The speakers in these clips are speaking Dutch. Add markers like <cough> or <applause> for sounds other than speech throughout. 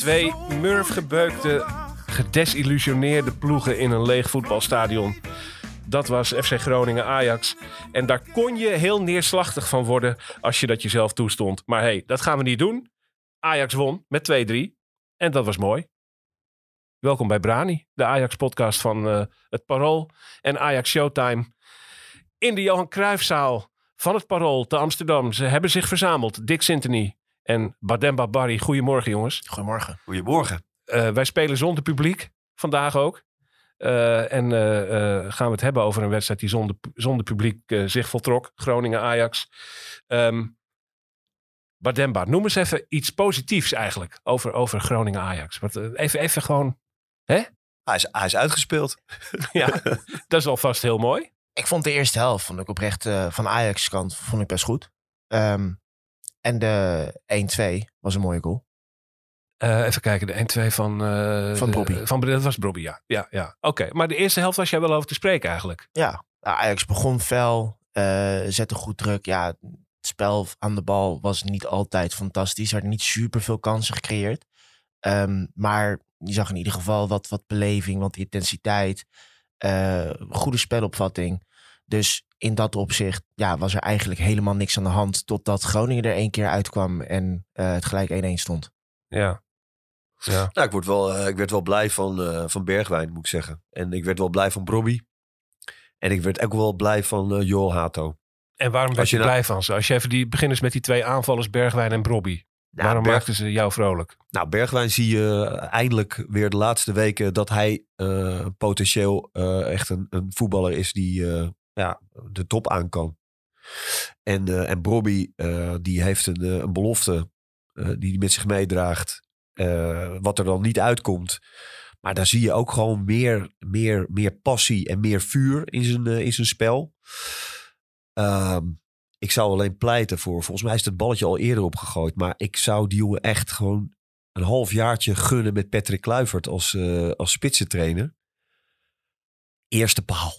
Twee murfgebeukte, gedesillusioneerde ploegen in een leeg voetbalstadion. Dat was FC Groningen Ajax. En daar kon je heel neerslachtig van worden als je dat jezelf toestond. Maar hey, dat gaan we niet doen. Ajax won met 2-3. En dat was mooi. Welkom bij Brani, de Ajax-podcast van eh, het Parool en Ajax Showtime. In de Johan Cruijffzaal van het Parool te Amsterdam. Ze hebben zich verzameld. Dick Sintony en Bademba Barry. Goedemorgen jongens. Goedemorgen. Goedemorgen. Eh, wij spelen zonder publiek vandaag ook. Eh, en eh, gaan we het hebben over een wedstrijd die zonder, zonder publiek zich voltrok. Groningen-Ajax. Ehm Bademba, noem eens even iets positiefs eigenlijk over, over Groningen-Ajax. Want, even, even gewoon, hè? Hij is, hij is uitgespeeld. <laughs> Ja, dat is alvast heel mooi. Ik vond de eerste helft, vond ik oprecht, eh, van Ajax kant, vond ik best goed. Ehm, en de 1-2 was een mooie goal. Eh, even kijken, de 1-2 van... eh, Van Bobby. Van, dat was Bobby, ja. ja, ja. Oké, maar de eerste helft was jij wel over te spreken eigenlijk. Ja, nou, Ajax begon fel, eh, zette goed druk. Ja, het spel aan de bal was niet altijd fantastisch. Er werden niet super veel kansen gecreëerd. Ehm, maar je zag in ieder geval wat, wat beleving, wat intensiteit. goede spelopvatting. Dus in dat opzicht ja, was er eigenlijk helemaal niks aan de hand. Totdat Groningen er één keer uitkwam en eh, het gelijk 1-1 stond. Ja. Ja. Nou, ik, word wel, eh, ik werd wel blij van, eh, van Bergwijn, moet ik zeggen. En ik werd wel blij van Brobby. En ik werd ook wel blij van eh Joel Hato. En waarom werd je je nou- blij van ze? Als je even die beginners met die twee aanvallers, Bergwijn en Brobby. Ja, waarom Berg- maakten ze jou vrolijk? Nou, Bergwijn zie je eindelijk weer de laatste weken dat hij eh, potentieel eh, echt een, een voetballer is die eh, ja, de top aan kan. En, eh en Brobby, eh, die heeft een, eh, een belofte die hij met zich meedraagt. wat er dan niet uitkomt. Maar daar zie je ook gewoon meer, meer, meer passie en meer vuur in zijn, in zijn spel. Ehm, ik zou alleen pleiten voor. Volgens mij is het balletje al eerder opgegooid. Maar ik zou die jongen echt gewoon een half jaartje gunnen met Patrick Kluivert als, eh als spitsentrainer. Eerste paal.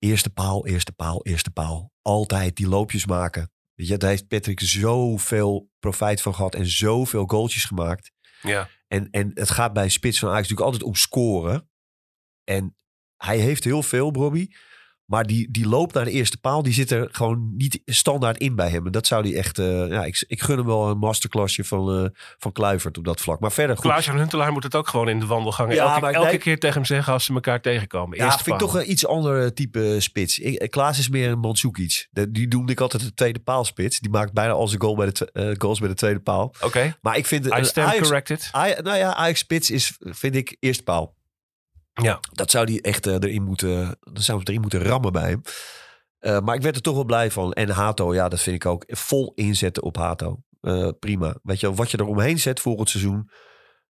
Eerste paal, eerste paal, eerste paal. Altijd die loopjes maken. Weet je, daar heeft Patrick zoveel profijt van gehad en zoveel goaltjes gemaakt. Ja. En, en het gaat bij spits van Ajax natuurlijk altijd om scoren. En hij heeft heel veel, Bobby. Maar die, die loop naar de eerste paal, die zit er gewoon niet standaard in bij hem. En dat zou die echt... eh, ja, ik, ik gun hem wel een masterclassje van, eh van Kluivert op dat vlak. Maar verder goed. Klaas-Jan Huntelaar moet het ook gewoon in de wandelgangen Ja, elke, maar elke nee. keer tegen hem zeggen als ze elkaar tegenkomen. Ja, vind ik toch een iets ander type spits. Ik, eh, Klaas is meer een Mandzukic. Die noemde ik altijd de tweede paalspits. Die maakt bijna al zijn goal bij de, eh, goals bij de tweede paal. Oké, Maar ik vind... I stand Ajax, corrected. Nou ja, Ajax spits is, vind ik, eerste paal. Ja. Dat zou die echt eh, erin moeten, dat zou erin moeten rammen bij hem. Eh, maar ik werd er toch wel blij van. En Hato, ja, dat vind ik ook. Vol inzetten op Hato. Eh, prima. Weet je, wat je er omheen zet volgend seizoen.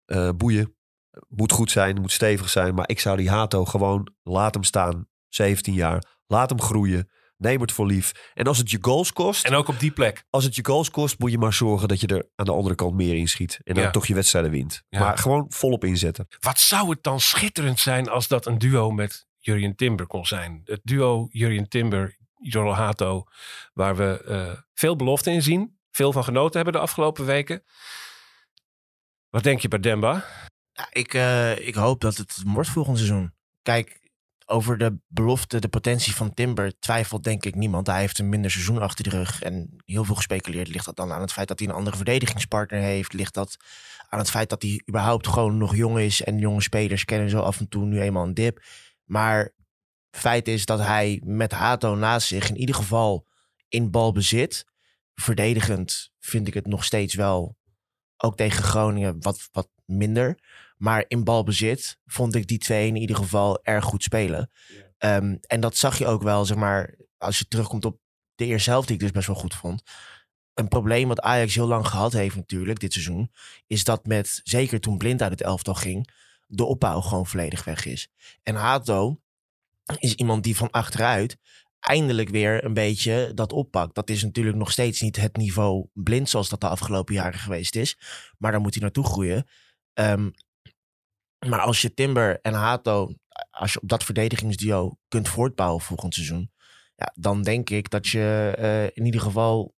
eh, boeien. Moet goed zijn, moet stevig zijn. Maar ik zou die Hato gewoon, laat hem staan. 17 jaar. Laat hem groeien. Neem het voor lief. En als het je goals kost, En ook op die plek. als het je goals kost, moet je maar zorgen dat je er aan de andere kant meer in schiet. En dan Ja. toch je wedstrijden wint. Ja. Maar gewoon volop inzetten. Wat zou het dan schitterend zijn als dat een duo met Jurjen Timber kon zijn? Het duo Jurjen Timber, Jorel Hato, waar we eh, veel belofte in zien. Veel van genoten hebben de afgelopen weken. Wat denk je bij Demba? Ja, ik, eh, ik hoop dat het wordt volgend seizoen. Kijk, over de belofte, de potentie van Timber twijfelt denk ik niemand. Hij heeft een minder seizoen achter de rug. En heel veel gespeculeerd. Ligt dat dan aan het feit dat hij een andere verdedigingspartner heeft? Ligt dat aan het feit dat hij überhaupt gewoon nog jong is? En jonge spelers kennen zo af en toe nu eenmaal een dip. Maar feit is dat hij met Hato naast zich in ieder geval in balbezit. Verdedigend vind ik het nog steeds wel, ook tegen Groningen, wat, wat minder. Maar in balbezit vond ik die twee in ieder geval erg goed spelen. Ehm, en dat zag je ook wel, zeg maar, als je terugkomt op de eerste helft, die ik dus best wel goed vond. Een probleem wat Ajax heel lang gehad heeft natuurlijk, dit seizoen, is dat met, zeker toen Blind uit het elftal ging, de opbouw gewoon volledig weg is. En Hato is iemand die van achteruit eindelijk weer een beetje dat oppakt. Dat is natuurlijk nog steeds niet het niveau blind zoals dat de afgelopen jaren geweest is. Maar daar moet hij naartoe groeien. Ehm, maar als je Timber en Hato, als je op dat verdedigingsduo kunt voortbouwen volgend seizoen. Ja, dan denk ik dat je eh, in ieder geval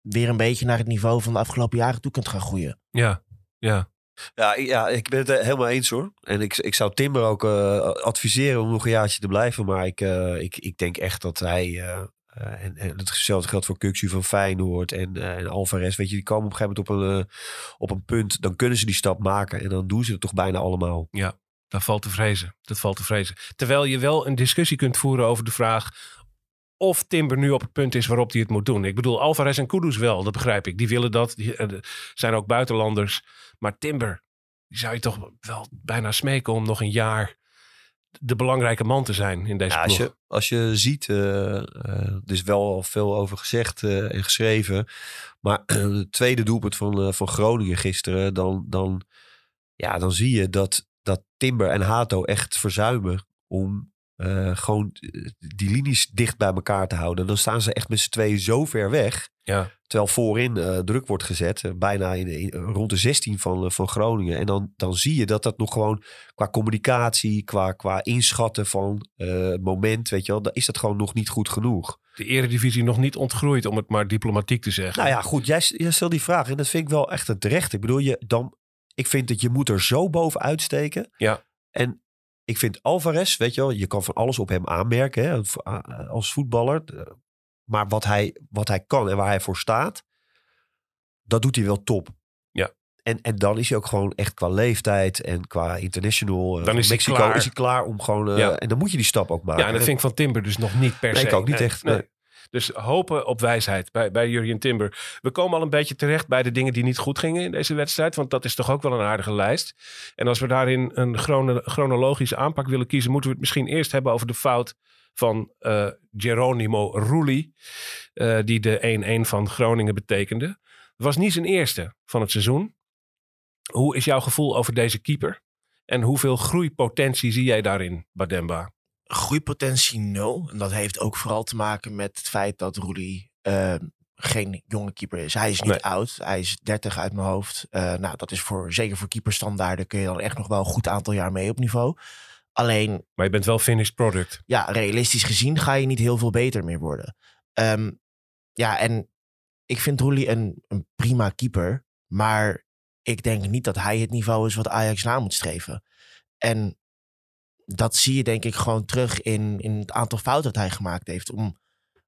weer een beetje naar het niveau van de afgelopen jaren toe kunt gaan groeien. Ja, ja. Ja, ik- ja, ik ben het helemaal eens hoor. En ik, ik zou Timber ook eh, adviseren om nog een jaartje te blijven. Maar ik, eh, ik, ik denk echt dat hij... eh, eh, en, hetzelfde geldt voor Kuxu van Feyenoord en, eh, en Alvarez. Weet je, die komen op een gegeven moment op een, eh, op een punt. Dan kunnen ze die stap maken. En dan doen ze het toch bijna allemaal. Dat valt te vrezen. Dat valt te vrezen. Terwijl je wel een discussie kunt voeren over de vraag of Timber nu op het punt is waarop hij het moet doen. Ik bedoel, Alvarez en Kudus wel, dat begrijp ik. Die willen dat, die zijn ook buitenlanders. Maar Timber, die zou je toch wel bijna smeken om nog een jaar de belangrijke man te zijn in deze Ja, als, ploeg. je, als je ziet, eh, eh, er is wel al veel over gezegd eh, en geschreven. Maar <clears throat> het tweede doelpunt van, van Groningen gisteren, dan, dan, ja, dan zie je dat, dat Timber en Hato echt verzuimen om eh, gewoon eh, die linies dicht bij elkaar te houden. Dan staan ze echt met z'n tweeën zo ver weg. Ja. Terwijl voorin eh, druk wordt gezet, bijna in, in- rond de 16 van, van Groningen. En dan, dan zie je dat dat nog gewoon qua communicatie, qua, qua inschatten van het moment, weet je wel, dan is dat gewoon nog niet goed genoeg. De eredivisie nog niet ontgroeid, om het maar diplomatiek te zeggen. Nou ja, goed, jij, jij stelt die vraag en dat vind ik wel echt een terecht. Ik bedoel, je, dan, ik vind dat je moet er zo bovenuit steken. Ja. En ik vind Alvarez, weet je wel, je kan van alles op hem aanmerken hè, als voetballer. Eh, Maar wat hij, wat hij kan en waar hij voor staat, dat doet hij wel top. Ja. En, en dan is hij ook gewoon echt qua leeftijd en qua international. eh, Dan is hij Mexico klaar. is hij klaar om gewoon. eh, Ja. En dan moet je die stap ook maken. Ja, en dat vind ik van Timber dus nog niet per Nee, se. ik ook niet echt, nee. Dus hopen op wijsheid bij, bij Jurjen Timber. We komen al een beetje terecht bij de dingen die niet goed gingen in deze wedstrijd. Want dat is toch ook wel een aardige lijst. En als we daarin een chrono- chronologische aanpak willen kiezen... moeten we het misschien eerst hebben over de fout van eh, Geronimo Rulli. eh, die de 1-1 van Groningen betekende. Het was niet zijn eerste van het seizoen. Hoe is jouw gevoel over deze keeper? En hoeveel groeipotentie zie jij daarin, Bademba? Groeipotentie nul. En dat heeft ook vooral te maken met het feit dat Roelie eh, geen jonge keeper is. Hij is niet Nee. oud. Hij is 30 uit mijn hoofd. Eh, nou, dat is voor, zeker voor keeperstandaarden kun je dan echt nog wel een goed aantal jaar mee op niveau. Alleen, Maar je bent wel finished product. ja, realistisch gezien ga je niet heel veel beter meer worden. Ehm, ja, en ik vind Roelie een, een prima keeper. Maar ik denk niet dat hij het niveau is wat Ajax na moet streven. En dat zie je denk ik gewoon terug in, in het aantal fouten dat hij gemaakt heeft. Om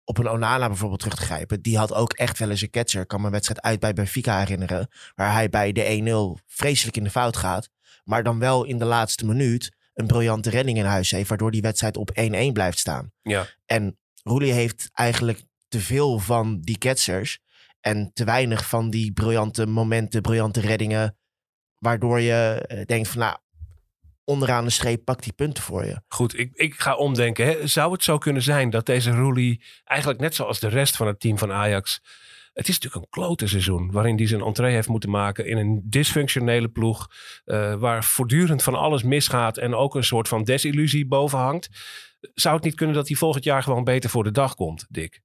op een Onana bijvoorbeeld terug te grijpen. Die had ook echt wel eens een catcher. Ik kan me een wedstrijd uit bij Benfica herinneren. Waar hij bij de 1-0 vreselijk in de fout gaat. Maar dan wel in de laatste minuut een briljante redding in huis heeft. Waardoor die wedstrijd op 1-1 blijft staan. Ja. En Roelie heeft eigenlijk te veel van die ketsers. En te weinig van die briljante momenten, briljante reddingen. Waardoor je eh, denkt van nou, onderaan de streep pakt die punten voor je. Goed, ik, ik ga omdenken. Hè. Zou het zo kunnen zijn dat deze Roelie eigenlijk net zoals de rest van het team van Ajax... Het is natuurlijk een klote seizoen waarin hij zijn entree heeft moeten maken in een dysfunctionele ploeg. eh, waar voortdurend van alles misgaat en ook een soort van desillusie boven hangt. Zou het niet kunnen dat hij volgend jaar gewoon beter voor de dag komt, Dick?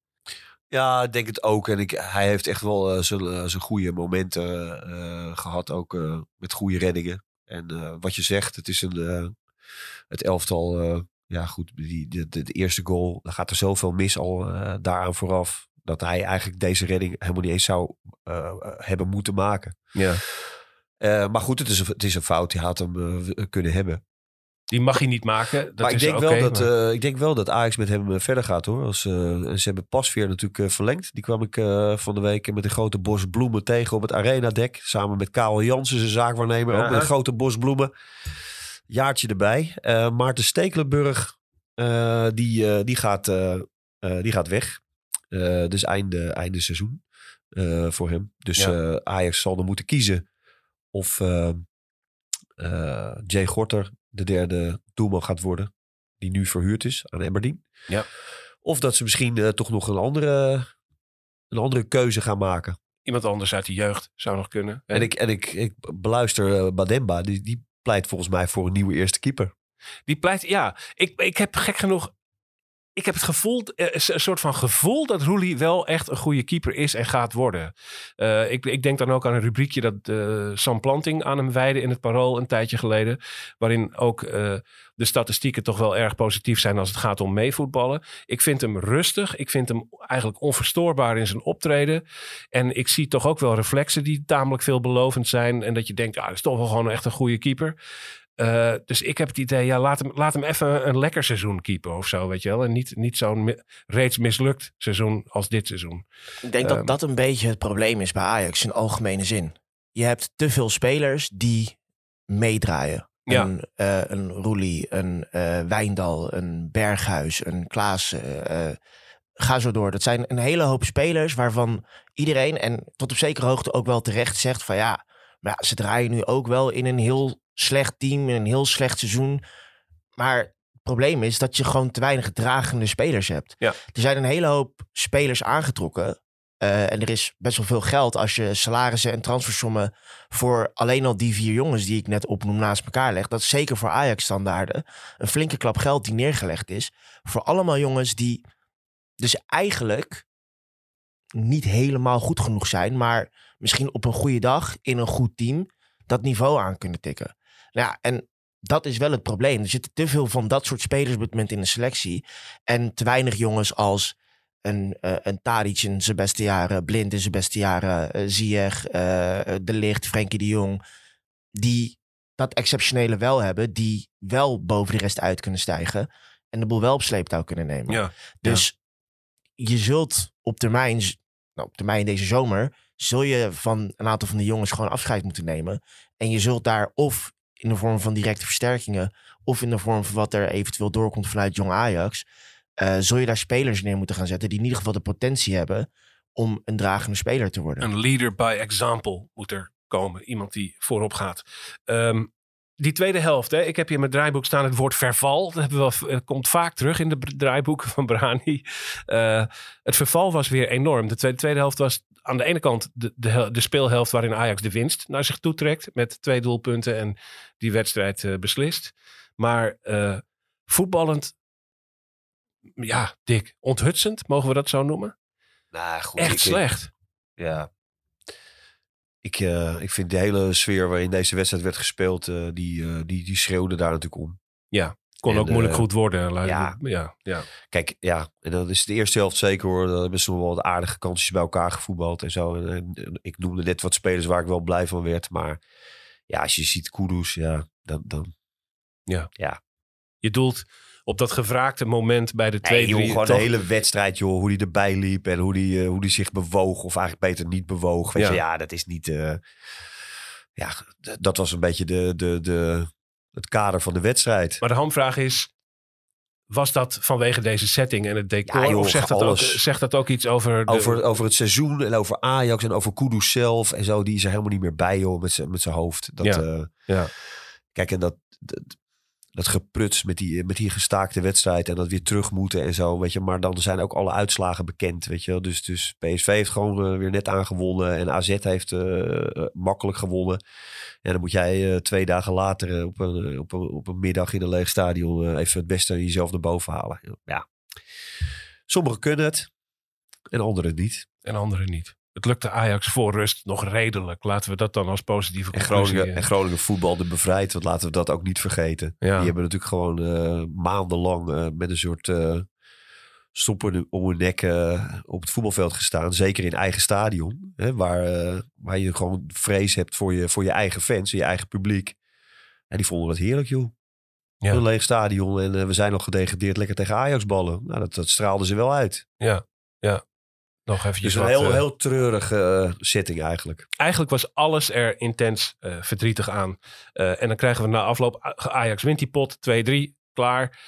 Ja, ik denk het ook. En ik, hij heeft echt wel eh, zijn, goede momenten eh, gehad. Ook eh, met goede reddingen. En eh, wat je zegt, het is een, eh, het elftal. eh, ja, goed. Die, de, de, de eerste goal, daar gaat er zoveel mis al daaraan vooraf. Dat hij eigenlijk deze redding helemaal niet eens zou hebben moeten maken. Ja. Maar goed, het is, een, het is een fout. Die had hem kunnen hebben. Die mag hij niet maken. Dat maar ik denk, wel dat, maar- eh, ik denk wel dat Ajax met hem eh, verder gaat hoor. Als, en ze hebben Pasveer natuurlijk verlengd. Die kwam ik van de week met een grote bos bloemen tegen op het arenadek. Samen met Karel Jansen, zijn zaakwaarnemer. Ook met een grote bos bloemen. Jaartje erbij. Maarten Stekelenburg, die, die, gaat, die gaat weg. Dus einde, einde seizoen voor hem. Dus Ja. Ajax zal er moeten kiezen of eh, Jay Gorter de derde doelman gaat worden. Die nu verhuurd is aan Aberdeen. Ja. Of dat ze misschien eh, toch nog een andere, een andere keuze gaan maken. Iemand anders uit de jeugd zou nog kunnen. En ik, en ik, ik beluister eh, Bademba. Die, die pleit volgens mij voor een nieuwe eerste keeper. Die pleit, ja, ik, ik heb gek genoeg ik heb het gevoel, eh, een soort van gevoel dat Roelie wel echt een goede keeper is en gaat worden. Uh, ik, ik, denk dan ook aan een rubriekje dat uh, Sam Planting aan hem wijde in het Parool een tijdje geleden. Waarin ook de statistieken toch wel erg positief zijn als het gaat om meevoetballen. Ik vind hem rustig. Ik vind hem eigenlijk onverstoorbaar in zijn optreden. En ik zie toch ook wel reflexen die tamelijk veelbelovend zijn. En dat je denkt, ah, dat is toch wel gewoon echt een goede keeper. Uh, dus ik heb het idee, ja, laat hem, laat hem even een lekker seizoen keepen of zo, weet je wel. En niet, niet zo'n mi reeds mislukt seizoen als dit seizoen. Ik denk um, dat dat een beetje het probleem is bij Ajax in algemene zin. Je hebt te veel spelers die meedraaien. Ja. Een, uh, een Roelie, een uh, Wijndal, een Berghuis, een Klaas. ga zo door. Dat zijn een hele hoop spelers waarvan iedereen, en tot op zekere hoogte ook wel terecht zegt van ja, maar ja, ze draaien nu ook wel in een heel slecht team in een heel slecht seizoen. Maar het probleem is dat je gewoon te weinig dragende spelers hebt. Ja. Er zijn een hele hoop spelers aangetrokken. Uh, en er is best wel veel geld als je salarissen en transfersommen voor alleen al die vier jongens die ik net opnoem naast elkaar leg. Dat is zeker voor Ajax-standaarden een flinke klap geld die neergelegd is. Voor allemaal jongens die dus eigenlijk niet helemaal goed genoeg zijn, maar misschien op een goede dag in een goed team dat niveau aan kunnen tikken. Nou ja, en dat is wel het probleem. Er zitten te veel van dat soort spelers op het moment in de selectie. En te weinig jongens als een, uh, een Tadic in zijn beste jaren, Blind in zijn beste jaren, uh, Ziyech, uh, De Licht, Frenkie de Jong. Die dat exceptionele wel hebben, die wel boven de rest uit kunnen stijgen. En de boel wel op sleeptouw kunnen nemen. Ja, dus ja. je zult op termijn, nou, op termijn deze zomer, zul je van een aantal van de jongens gewoon afscheid moeten nemen. En je zult daar of in de vorm van directe versterkingen. of in de vorm van wat er eventueel doorkomt vanuit jong Ajax. Uh, zul je daar spelers neer moeten gaan zetten. die in ieder geval de potentie hebben. om een dragende speler te worden. Een leader by example moet er komen. Iemand die voorop gaat. Um, die tweede helft, hè, ik heb hier in mijn draaiboek staan het woord verval. Dat het komt vaak terug in de draaiboeken van Brani. Uh, het verval was weer enorm. De tweede, tweede helft was aan de ene kant de, de, de, speelhelft waarin Ajax de winst naar zich toe trekt. Met twee doelpunten en die wedstrijd uh, beslist. Maar uh, voetballend, ja, dik, onthutsend, mogen we dat zo noemen? Nou, goed, Echt slecht. Vind, ja. Ik, uh, ik vind de hele sfeer waarin deze wedstrijd werd gespeeld, die, die, die schreeuwde daar natuurlijk om. Ja, kon en, ook moeilijk goed worden. Ja. ja, ja. Kijk, ja, en dat is de eerste helft zeker hoor. Dan hebben ze wel wat aardige kansjes bij elkaar gevoetbald en zo. En, en, ik noemde net wat spelers waar ik wel blij van werd. Maar ja, als je ziet Kudus, ja, dan, dan ja. ja. Je doelt op dat gevraagde moment bij de tweede. Joh, gewoon toch... de hele wedstrijd, joh. Hoe die erbij liep en hoe die, uh, hoe die zich bewoog. Of eigenlijk beter niet bewoog. Weet ja. je, ja, dat is niet... Uh, ja, dat was een beetje de, de, de, het kader van de wedstrijd. Maar de hamvraag is, was dat vanwege deze setting en het decor? Ja, joh, of zegt dat, ook, zegt dat ook iets over... De... Over, over het seizoen en over Ajax en over Kudus zelf en zo. Die is er helemaal niet meer bij, joh, met zijn met hoofd. Dat, ja. Uh, ja. Kijk, en dat, dat, dat gepruts met die, met die gestaakte wedstrijd en dat weer terug moeten en zo, weet je. Maar dan zijn ook alle uitslagen bekend, weet je. Dus, dus PSV heeft gewoon uh, weer net aangewonnen en AZ heeft uh, makkelijk gewonnen. En dan moet jij twee dagen later op, een, op, een, op een middag in een leeg stadion even het beste jezelf naar boven halen. Ja. Sommigen kunnen het en anderen niet. En anderen niet. Het lukte Ajax voor rust nog redelijk. Laten we dat dan als positieve en Groningen, en Groningen voetbalde bevrijd. Want laten we dat ook niet vergeten. Ja. Die hebben natuurlijk gewoon uh, maandenlang uh, met een soort uh, stoppen om hun nek op het voetbalveld gestaan. Zeker in eigen stadion. Hè, waar, waar je gewoon vrees hebt voor je, voor je eigen fans en je eigen publiek. En die vonden het heerlijk joh. Ja. Een leeg stadion en we zijn nog gedegradeerd lekker tegen Ajax ballen. Nou, dat, dat straalde ze wel uit. Ja, ja. Nog eventjes dus een wat, heel, uh, heel treurige setting eigenlijk. Eigenlijk was alles er intens uh, verdrietig aan. En dan krijgen we na afloop, Ajax wint die pot, 2-3, klaar.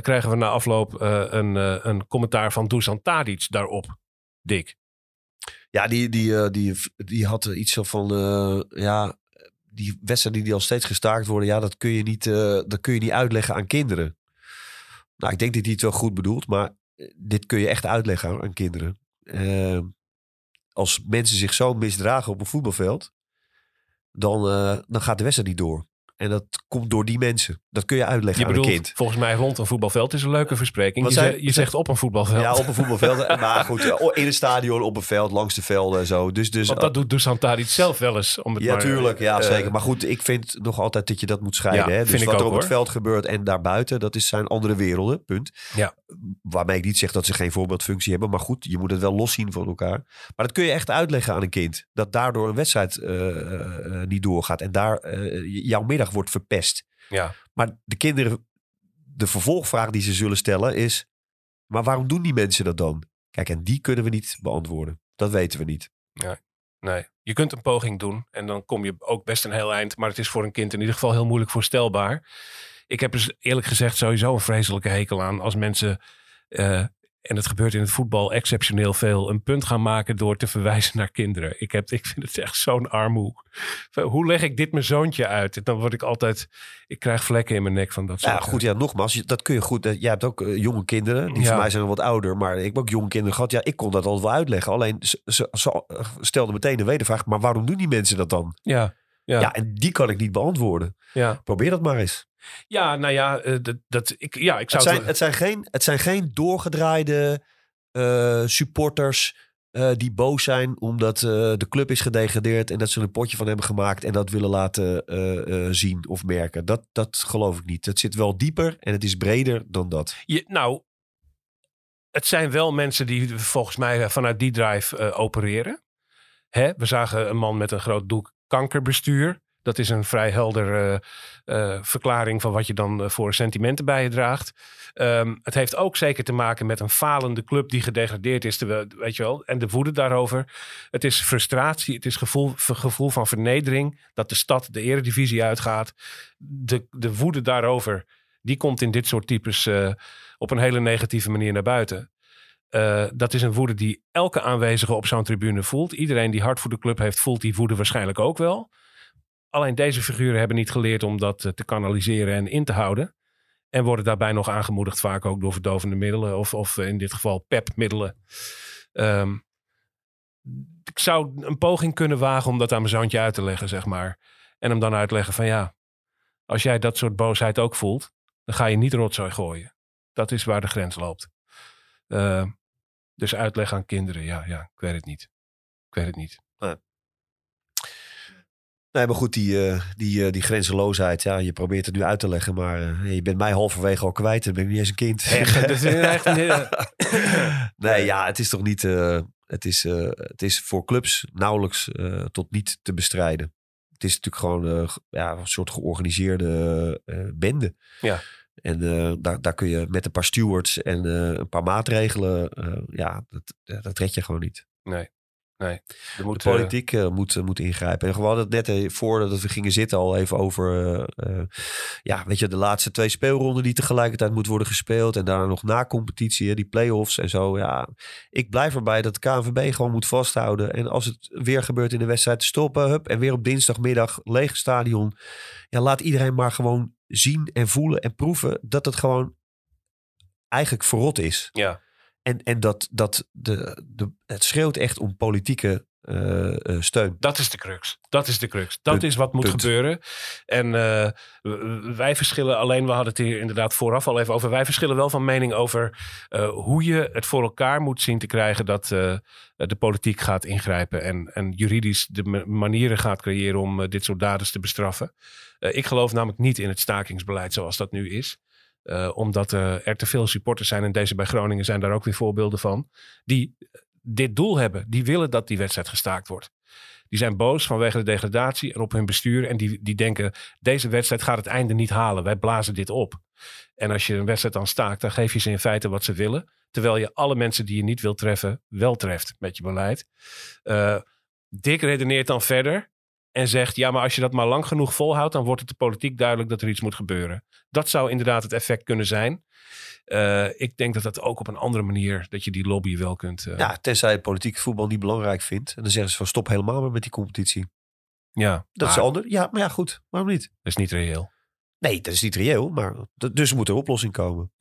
krijgen we na afloop een, een commentaar van Dusan Tadic daarop. Dik. Ja, die, die, die, die had iets van, ja, die wedstrijden die al steeds gestaakt worden, ja, dat kun je niet, dat kun je niet uitleggen aan kinderen. Nou, ik denk dat hij het wel goed bedoelt, maar dit kun je echt uitleggen aan, aan kinderen. Uh, als mensen zich zo misdragen op een voetbalveld, dan, uh, dan gaat de wedstrijd niet door. En dat komt door die mensen. Dat kun je uitleggen Je aan een kind. volgens mij rond een voetbalveld is een leuke verspreking. Je, zei- ze- je zegt op een voetbalveld. Ja, op een voetbalveld. <laughs> maar goed, eh, in een stadion, op een veld, langs de velden en zo. Dus, dus Want dat doet Dusan Tadic zelf wel eens. Om het Ja, maar, tuurlijk. Ja, eh, zeker. Maar goed, ik vind nog altijd dat je dat moet scheiden. Ja, hè? Dus vind ik wat er op het veld gebeurt en daarbuiten, dat is, zijn andere werelden. Punt. Ja. Waarmee ik niet zeg dat ze geen voorbeeldfunctie hebben. Maar goed, je moet het wel loszien van elkaar. Maar dat kun je echt uitleggen aan een kind. Dat daardoor een wedstrijd eh, niet doorgaat. En daar jouw middag wordt verpest. Ja. Maar de kinderen, de vervolgvraag die ze zullen stellen is... Maar waarom doen die mensen dat dan? Kijk, en die kunnen we niet beantwoorden. Dat weten we niet. Nee, je kunt een poging doen en dan kom je ook best een heel eind. Maar het is voor een kind in ieder geval heel moeilijk voorstelbaar. Ik heb er eerlijk gezegd sowieso een vreselijke hekel aan als mensen, eh, en het gebeurt in het voetbal exceptioneel veel, een punt gaan maken door te verwijzen naar kinderen. Ik, heb, ik vind het echt zo'n armoe. Hoe leg ik dit mijn zoontje uit? En dan word ik altijd, ik krijg vlekken in mijn nek van dat soort Ja, goed, ja, nogmaals, dat kun je goed. eh, Jij hebt ook eh, jonge kinderen, die Ja. voor mij zijn wat ouder, maar ik heb ook jonge kinderen gehad. Ja, ik kon dat altijd wel uitleggen. Alleen ze, ze, ze stelden meteen de wedervraag, maar waarom doen die mensen dat dan? Ja, Ja. ja, en die kan ik niet beantwoorden. ja. Probeer dat maar eens. Ja nou ja, eh, dat, dat, ik, ja, ik zou Het zijn, het- het, zijn geen, het zijn geen doorgedraaide eh, supporters eh, die boos zijn omdat de club is gedegradeerd en dat ze een potje van hebben gemaakt en dat willen laten zien of merken. Dat, dat geloof ik niet. Het zit wel dieper en het is breder dan dat. Je, nou, het zijn wel mensen die volgens mij vanuit die drive opereren. Hè? We zagen een man met een groot doek kankerbestuur. Dat is een vrij helder eh, eh, verklaring van wat je dan eh, voor sentimenten bij je draagt. Ehm, het heeft ook zeker te maken met een falende club die gedegradeerd is. Weet je wel, en de woede daarover. Het is frustratie, het is gevoel, gevoel van vernedering. Dat de stad de eredivisie uitgaat. De, de woede daarover, die komt in dit soort types op een hele negatieve manier naar buiten. Dat is een woede die elke aanwezige op zo'n tribune voelt. Iedereen die hard voor de club heeft, voelt die woede waarschijnlijk ook wel. Alleen deze figuren hebben niet geleerd om dat eh, te kanaliseren en in te houden. En worden daarbij nog aangemoedigd, vaak ook door verdovende middelen. Of, of in dit geval PEP-middelen. Ehm, ik zou een poging kunnen wagen om dat aan mijn zoontje uit te leggen, zeg maar. En hem dan uitleggen van ja, als jij dat soort boosheid ook voelt, dan ga je niet rotzooi gooien. Dat is waar de grens loopt. Eh, dus uitleg aan kinderen, ja, ja, ik weet het niet. Ik weet het niet. Nee, maar goed, die, eh, die, eh, die grenzeloosheid, ja, je probeert het nu uit te leggen, maar eh, je bent mij halverwege al kwijt. Dan ben ik niet eens een kind. Echt, echt <laughs> nee, ja, het is toch niet. het, is, het is voor clubs nauwelijks tot niet te bestrijden. Het is natuurlijk gewoon ge- ja, een soort georganiseerde bende. Ja. En daar, daar kun je met een paar stewards en een paar maatregelen. ja, dat, dat red je gewoon niet. Nee, nee. Er moet, De politiek eh, moet, moet ingrijpen. En we hadden het net eh, voordat we gingen zitten al even over... eh, eh, ja, weet je, de laatste twee speelronden die tegelijkertijd moeten worden gespeeld. En daarna nog na competitie, die play-offs en zo. Ja, ik blijf erbij dat de KNVB gewoon moet vasthouden. En als het weer gebeurt in de wedstrijd, stoppen. Hup, en weer op dinsdagmiddag, leeg stadion. Ja, laat iedereen maar gewoon zien en voelen en proeven dat het gewoon eigenlijk verrot is. ja, En, en dat, dat de, de, het schreeuwt echt om politieke eh, eh, steun. dat is de crux. Dat is de crux. Dat Punt. is wat moet Punt. gebeuren. En eh, wij verschillen alleen, we hadden het hier inderdaad vooraf al even over. Wij verschillen wel van mening over hoe je het voor elkaar moet zien te krijgen dat de politiek gaat ingrijpen. En, en juridisch de ma- manieren gaat creëren om dit soort daders te bestraffen. Ik geloof namelijk niet in het stakingsbeleid zoals dat nu is. Eh, omdat eh, er te veel supporters zijn, en deze bij Groningen zijn daar ook weer voorbeelden van, die dit doel hebben. Die willen dat die wedstrijd gestaakt wordt. Die zijn boos vanwege de degradatie en op hun bestuur. En die, die denken, deze wedstrijd gaat het einde niet halen. Wij blazen dit op. En als je een wedstrijd dan staakt, dan geef je ze in feite wat ze willen. Terwijl je alle mensen die je niet wilt treffen, wel treft met je beleid. Eh Dick redeneert dan verder en zegt, ja, maar als je dat maar lang genoeg volhoudt, dan wordt het de politiek duidelijk dat er iets moet gebeuren. Dat zou inderdaad het effect kunnen zijn. Eh, ik denk dat dat ook op een andere manier, dat je die lobby wel kunt. eh, Ja, tenzij het politiek voetbal niet belangrijk vindt. En dan zeggen ze van stop helemaal maar met die competitie. ja, Dat is maar ander. Ja, maar ja, goed. Waarom niet? dat is niet reëel. Nee, dat is niet reëel. Maar dus moet er een oplossing komen.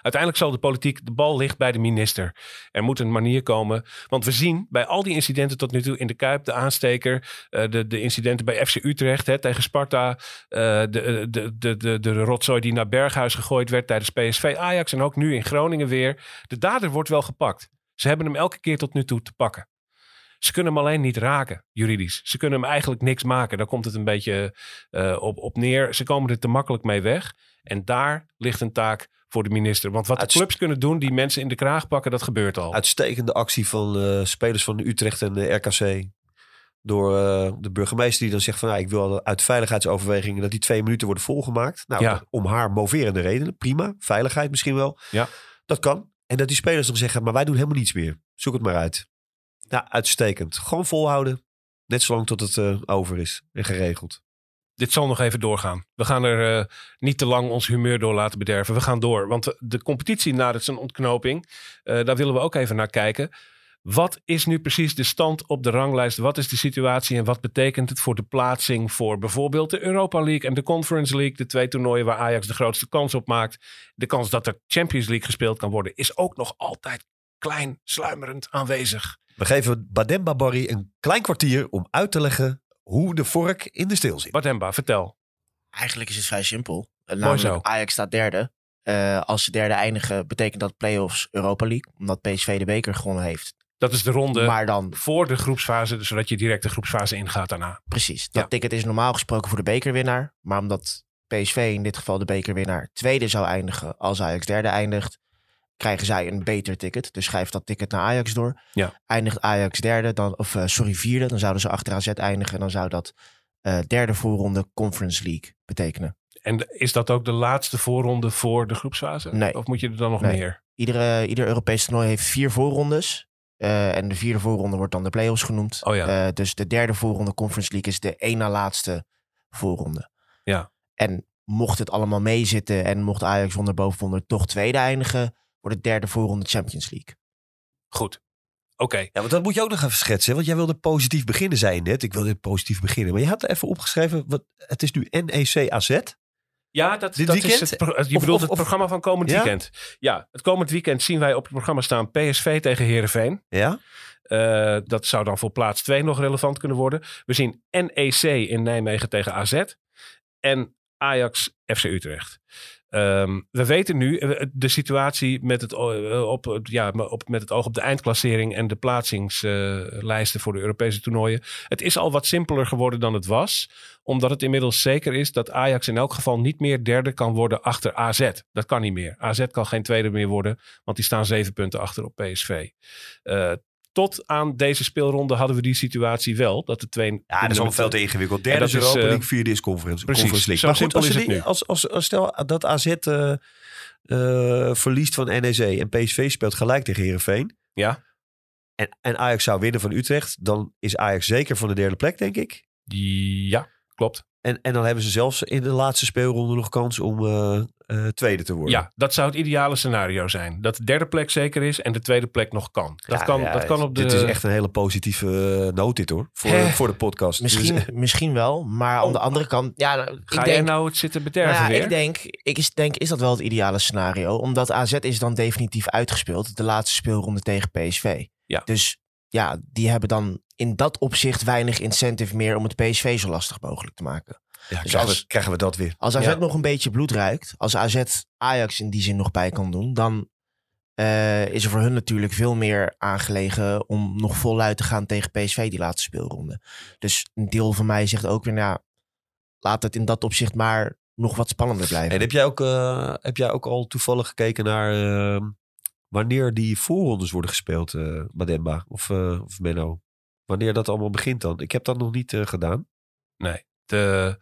Uiteindelijk zal de politiek, de bal ligt bij de minister. Er moet een manier komen. Want we zien bij al die incidenten tot nu toe in de Kuip, de aansteker, eh, de, de incidenten bij FC Utrecht hè, tegen Sparta, eh, de, de, de, de, de rotzooi die naar Berghuis gegooid werd tijdens PSV Ajax en ook nu in Groningen weer. De dader wordt wel gepakt. Ze hebben hem elke keer tot nu toe te pakken. Ze kunnen hem alleen niet raken, juridisch. Ze kunnen hem eigenlijk niks maken. Daar komt het een beetje op, op neer. Ze komen er te makkelijk mee weg. En daar ligt een taak voor de minister. Want wat de clubs kunnen doen, die mensen in de kraag pakken, dat gebeurt al. Uitstekende actie van uh, spelers van Utrecht en de RKC. Door uh, de burgemeester die dan zegt van... Nou, ik wil uit veiligheidsoverwegingen dat die twee minuten worden volgemaakt. Nou, ja. om haar moverende redenen. Prima. Veiligheid misschien wel. Ja. Dat kan. En dat die spelers dan zeggen, maar wij doen helemaal niets meer. Zoek het maar uit. Nou, uitstekend. Gewoon volhouden. Net zolang tot het uh, over is en geregeld. Dit zal nog even doorgaan. We gaan er uh, niet te lang ons humeur door laten bederven. We gaan door. Want de competitie na zijn ontknoping, uh, daar willen we ook even naar kijken. Wat is nu precies de stand op de ranglijst? Wat is de situatie en wat betekent het voor de plaatsing voor bijvoorbeeld de Europa League en de Conference League? De twee toernooien waar Ajax de grootste kans op maakt. De kans dat er Champions League gespeeld kan worden is ook nog altijd klein, sluimerend aanwezig. We geven Bademba Barry een klein kwartier om uit te leggen hoe de vork in de steel zit. Bademba, vertel. Eigenlijk is het vrij simpel. Namelijk, Ajax staat derde. Uh, als ze derde eindigen, betekent dat play-offs Europa League. Omdat PSV de beker gewonnen heeft. Dat is de ronde maar dan, voor de groepsfase, zodat je direct de groepsfase ingaat daarna. Precies. Dat ja. ticket is normaal gesproken voor de bekerwinnaar. Maar omdat PSV in dit geval de bekerwinnaar tweede zou eindigen als Ajax derde eindigt, krijgen zij een beter ticket. Dus schrijf dat ticket naar Ajax door. Ja. Eindigt Ajax derde, dan, of uh, sorry vierde, dan zouden ze achter AZ eindigen. Dan zou dat uh, derde voorronde Conference League betekenen. En is dat ook de laatste voorronde voor de groepsfase? Nee. Of moet je er dan nog nee. meer? Iedere, ieder Europees toernooi heeft vier voorrondes. Uh, en de vierde voorronde wordt dan de play-offs genoemd. Oh ja. dus de derde voorronde Conference League is de één na laatste voorronde. Ja. En mocht het allemaal meezitten en mocht Ajax onder boven toch tweede eindigen, voor de derde voorronde Champions League. Goed. Oké. Okay. Ja, want dat moet je ook nog even schetsen. Want jij wilde positief beginnen, zei je net. Ik wilde positief beginnen. Maar je had er even opgeschreven. Wat, het is nu NEC AZ. Ja, dat, Dit dat weekend? is het, je of, bedoelt of, het programma van komend ja? weekend. Ja, het komend weekend zien wij op het programma staan PSV tegen Herenveen. Ja. Uh, dat zou dan voor plaats 2 nog relevant kunnen worden. We zien NEC in Nijmegen tegen AZ. En Ajax FC Utrecht. Um, we weten nu eh, de situatie met het, uh, op, ja, op, met het oog op de eindklassering en de plaatsingslijsten voor de Europese toernooien. Het is al wat simpeler geworden dan het was, omdat het inmiddels zeker is dat Ajax in elk geval niet meer derde kan worden achter AZ. Dat kan niet meer. AZ kan geen tweede meer worden, want die staan zeven punten achter op PSV. Uh, tot aan deze speelronde hadden we die situatie wel. Dat de twee. Ja, dat is al veel te ingewikkeld. Derde is Europa League, vierde is Conference, precies, conference League. Zo maar goed, als, als, als, als, stel dat AZ uh, uh, verliest van NEC en PSV speelt gelijk tegen Herenveen. Ja. En, en Ajax zou winnen van Utrecht, dan is Ajax zeker van de derde plek, denk ik. Ja, klopt. En, en dan hebben ze zelfs in de laatste speelronde nog kans om uh, uh, tweede te worden. Ja, dat zou het ideale scenario zijn. Dat de derde plek zeker is en de tweede plek nog kan. Dat, ja, kan, ja, dat kan op de... Dit is echt een hele positieve uh, noot dit hoor. Voor, voor de podcast. Misschien, dus, <laughs> misschien wel, maar oh. aan de andere kant... Ja, Ga ik jij denk, nou het zitten bederven nou, weer? Ik denk, ik is, denk, is dat wel het ideale scenario? Omdat AZ is dan definitief uitgespeeld. De laatste speelronde tegen PSV. Ja. Dus ja, die hebben dan in dat opzicht weinig incentive meer om het PSV zo lastig mogelijk te maken. Ja, dus krijgen, als, we, krijgen we dat weer. Als AZ ja. nog een beetje bloed ruikt, als AZ Ajax in die zin nog bij kan doen, dan uh, is er voor hun natuurlijk veel meer aangelegen om nog voluit te gaan tegen PSV die laatste speelronde. Dus een deel van mij zegt ook weer, nou, laat het in dat opzicht maar nog wat spannender blijven. En heb jij ook, uh, heb jij ook al toevallig gekeken naar uh, wanneer die voorrondes worden gespeeld, uh, Mademba of, of Menno? Wanneer dat allemaal begint dan? Ik heb dat nog niet gedaan. Nee de,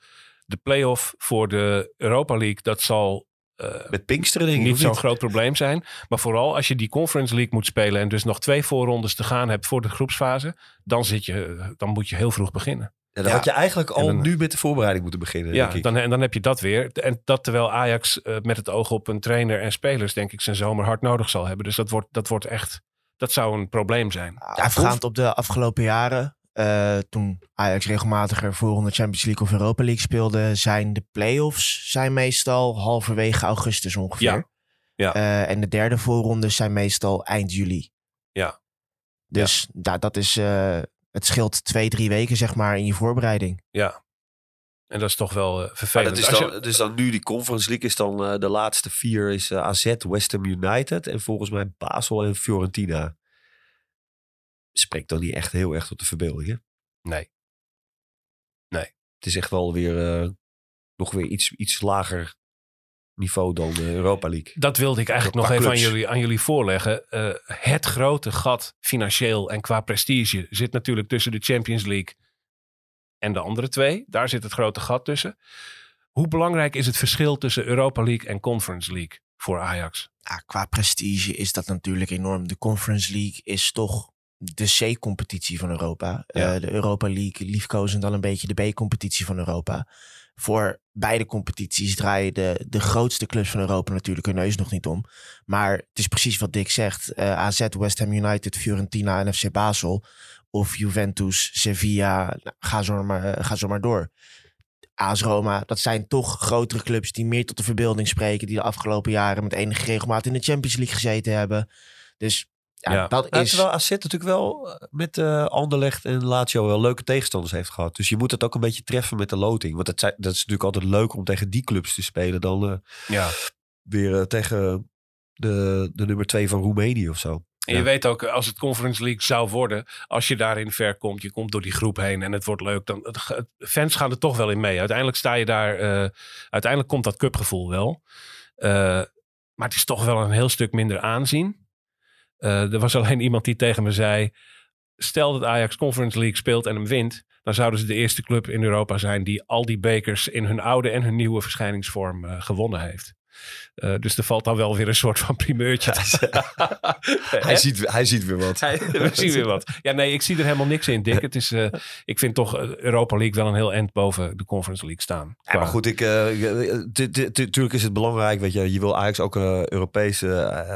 de play-off voor de Europa League, dat zal uh, met Pinksteren denk ik niet zo'n groot probleem zijn. Maar vooral als je die Conference League moet spelen en dus nog twee voorrondes te gaan hebt voor de groepsfase, dan, zit je, dan moet je heel vroeg beginnen. Ja, dan ja. had je eigenlijk al dan, nu met de voorbereiding moeten beginnen. Ja, denk ik. Dan, en dan heb je dat weer. En dat terwijl Ajax uh, met het oog op een trainer en spelers, denk ik, zijn zomer hard nodig zal hebben. Dus dat wordt, dat wordt echt, dat zou een probleem zijn. Afgaand op de afgelopen jaren uh, toen Ajax regelmatiger voor de Champions League of Europa League speelde, zijn de play-offs zijn meestal halverwege augustus ongeveer. Ja. Ja. Eh, en de derde voorrondes zijn meestal eind juli. Ja. Dus ja. dat is, eh, het scheelt twee, drie weken zeg maar in je voorbereiding. Ja. En dat is toch wel eh, vervelend. dat is dan, je- dus dan nu die Conference League is dan eh, de laatste vier is eh, AZ, West Ham United en volgens mij Basel en Fiorentina. Spreekt dan niet echt heel erg tot de verbeelding, hè? Nee. Het is echt wel weer nog weer iets, iets lager niveau dan de Europa League. Dat wilde ik eigenlijk nog even aan jullie, aan jullie voorleggen. Het grote gat financieel en qua prestige zit natuurlijk tussen de Champions League en de andere twee. Daar zit het grote gat tussen. Hoe belangrijk is het verschil tussen Europa League en Conference League voor Ajax? Ja, qua prestige is dat natuurlijk enorm. De Conference League is toch de C-competitie van Europa. Ja. Eh, de Europa League liefkozen dan een beetje de B-competitie van Europa. Voor beide competities draaien de, de grootste clubs van Europa natuurlijk hun neus nog niet om. Maar het is precies wat Dick zegt. Eh, AZ, West Ham United, Fiorentina en FC Basel. Of Juventus, Sevilla, nou, ga, zo maar, eh, ga zo maar door. AS Roma, dat zijn toch grotere clubs die meer tot de verbeelding spreken. Die de afgelopen jaren met enige regelmaat in de Champions League gezeten hebben. Dus ja, Ja. dat Ja, is... terwijl AZ natuurlijk wel eh, met eh Anderlecht en Lazio wel leuke tegenstanders heeft gehad. Dus je moet het ook een beetje treffen met de loting. Want dat, zijn, dat is natuurlijk altijd leuker om tegen die clubs te spelen dan eh, Ja. weer tegen de, de nummer twee van Roemenië of zo. En je weet ook, als het Conference League zou worden, als je daarin ver komt, je komt door die groep heen en het wordt leuk, dan het, fans gaan er toch wel in mee. Uiteindelijk sta je daar, eh, uiteindelijk komt dat cupgevoel wel. Eh, maar het is toch wel een heel stuk minder aanzien. Eh, er was alleen iemand die tegen me zei, stel dat Ajax Conference League speelt en hem wint, dan zouden ze de eerste club in Europa zijn die al die bekers in hun oude en hun nieuwe verschijningsvorm gewonnen heeft. Eh, dus er valt dan wel weer een soort van primeurtje. <laughs> Hij ziet, hij ziet weer wat. Hij- we zien weer wat. Ja, nee, ik zie er helemaal niks in, Dick. Het is, eh, ik vind toch eh, Europa League wel een heel eind boven de Conference League staan. Ja, maar goed, ik, natuurlijk is het belangrijk. Weet je, je wil Ajax ook Europees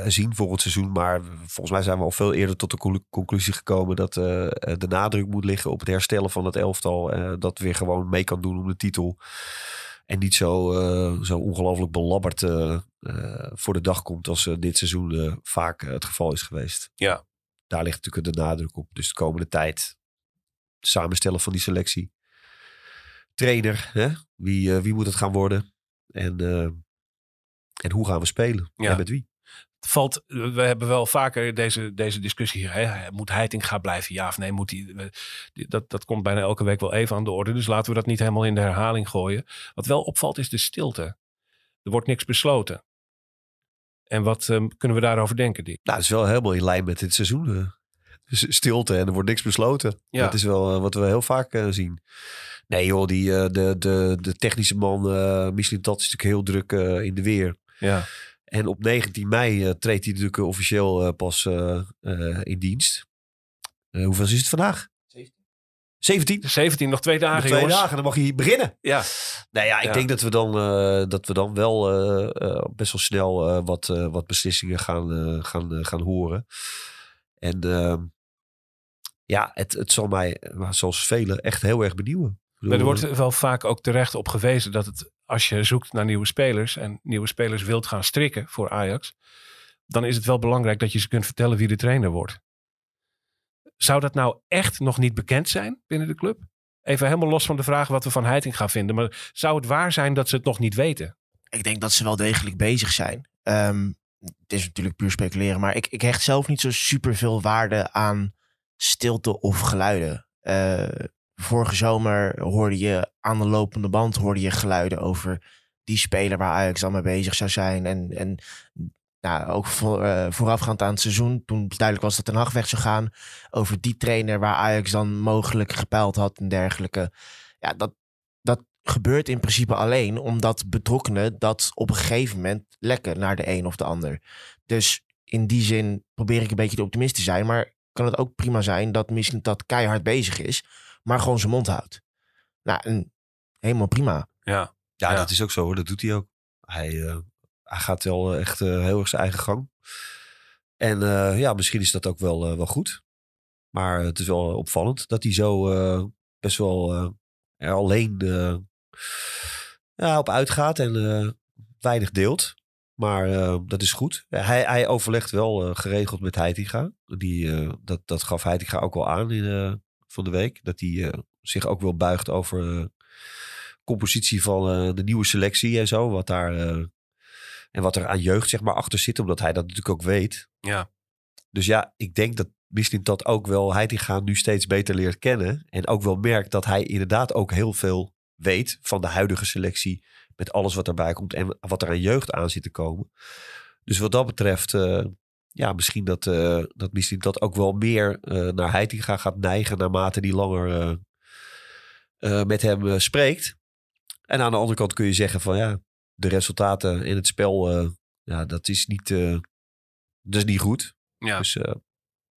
zien volgend seizoen. Maar volgens mij zijn we al veel eerder tot de conclu- conclusie gekomen dat de nadruk moet liggen op het herstellen van het elftal. dat weer gewoon mee kan doen om de titel. En niet zo, eh, zo ongelooflijk belabberd eh, eh, voor de dag komt als dit seizoen vaak het geval is geweest. Ja. Daar ligt natuurlijk de nadruk op. Dus de komende tijd het samenstellen van die selectie. Trainer, hè? Wie, wie moet het gaan worden? En, en hoe gaan we spelen? Ja. En met wie? Het valt, we hebben wel vaker deze, deze discussie. Hè? Moet Heiting gaan blijven? Ja of nee? Moet die- dat, dat komt bijna elke week wel even aan de orde. Dus laten we dat niet helemaal in de herhaling gooien. Wat wel opvalt is de stilte. Er wordt niks besloten. En wat eh, kunnen we daarover denken, Dick? Nou, dat is wel helemaal in lijn met dit seizoen. Dus stilte en er wordt niks besloten. Ja. Dat is wel eh, wat we heel vaak eh, zien. Nee joh, die, eh, de, de, de technische man, eh Michelin Tat, is natuurlijk heel druk in de weer. Ja. En op 19 mei eh, treedt hij natuurlijk officieel eh, pas eh, in dienst. Hoeveel is het vandaag? 17. 17, nog twee dagen, Nog twee jongens. dagen, dan mag hij beginnen. Ja. Nou ja, ik Ja. denk dat we dan, dat we dan wel best wel snel wat, wat beslissingen gaan, gaan, gaan horen. En ehm, ja, het, het zal mij, zoals velen, echt heel erg benieuwen. Maar er bedoel, wordt wel vaak ook terecht op gewezen dat het, als je zoekt naar nieuwe spelers en nieuwe spelers wilt gaan strikken voor Ajax, dan is het wel belangrijk dat je ze kunt vertellen wie de trainer wordt. Zou dat nou echt nog niet bekend zijn binnen de club? Even helemaal los van de vraag wat we van Heiting gaan vinden. Maar zou het waar zijn dat ze het nog niet weten? Ik denk dat ze wel degelijk bezig zijn. Ehm, het is natuurlijk puur speculeren, maar ik, ik hecht zelf niet zo super veel waarde aan stilte of geluiden. Eh, vorige zomer hoorde je aan de lopende band hoorde je geluiden over die speler waar Ajax dan mee bezig zou zijn. En, en nou, ook voor, eh, voorafgaand aan het seizoen, toen duidelijk was dat Ten Hag weg zou gaan, over die trainer waar Ajax dan mogelijk gepeild had en dergelijke. Ja, dat, dat gebeurt in principe alleen omdat betrokkenen dat op een gegeven moment lekken naar de een of de ander. Dus in die zin probeer ik een beetje de optimist te zijn, maar kan het ook prima zijn dat misschien dat keihard bezig is, maar gewoon zijn mond houdt. Nou, en helemaal prima. Ja. Ja, Ja. dat is ook zo hoor. Dat doet hij ook. Hij, eh, hij gaat wel eh, echt eh, heel erg zijn eigen gang. En eh, ja, misschien is dat ook wel, wel goed. Maar het is wel opvallend dat hij zo eh, best wel eh, er alleen eh, ja, op uitgaat en eh, weinig deelt. Maar eh, dat is goed. Hij, hij overlegt wel eh, geregeld met Heitinga. Die, eh, dat, dat gaf Heitinga ook wel aan in, van de week. Dat hij eh, zich ook wel buigt over eh, compositie van eh, de nieuwe selectie en zo. Wat daar, en wat er aan jeugd zeg maar, achter zit. Omdat hij dat natuurlijk ook weet. Ja. Dus ja, ik denk dat misschien dat ook wel Heitinga nu steeds beter leert kennen. En ook wel merkt dat hij inderdaad ook heel veel weet van de huidige selectie. Met alles wat erbij komt en wat er aan jeugd aan zit te komen. Dus wat dat betreft, ja, misschien dat, eh, dat misschien dat ook wel meer eh, naar Heitinga gaat neigen naarmate die langer eh, met hem spreekt. En aan de andere kant kun je zeggen van ja, de resultaten in het spel, ja, dat is niet, dat is niet goed. Ja. Dus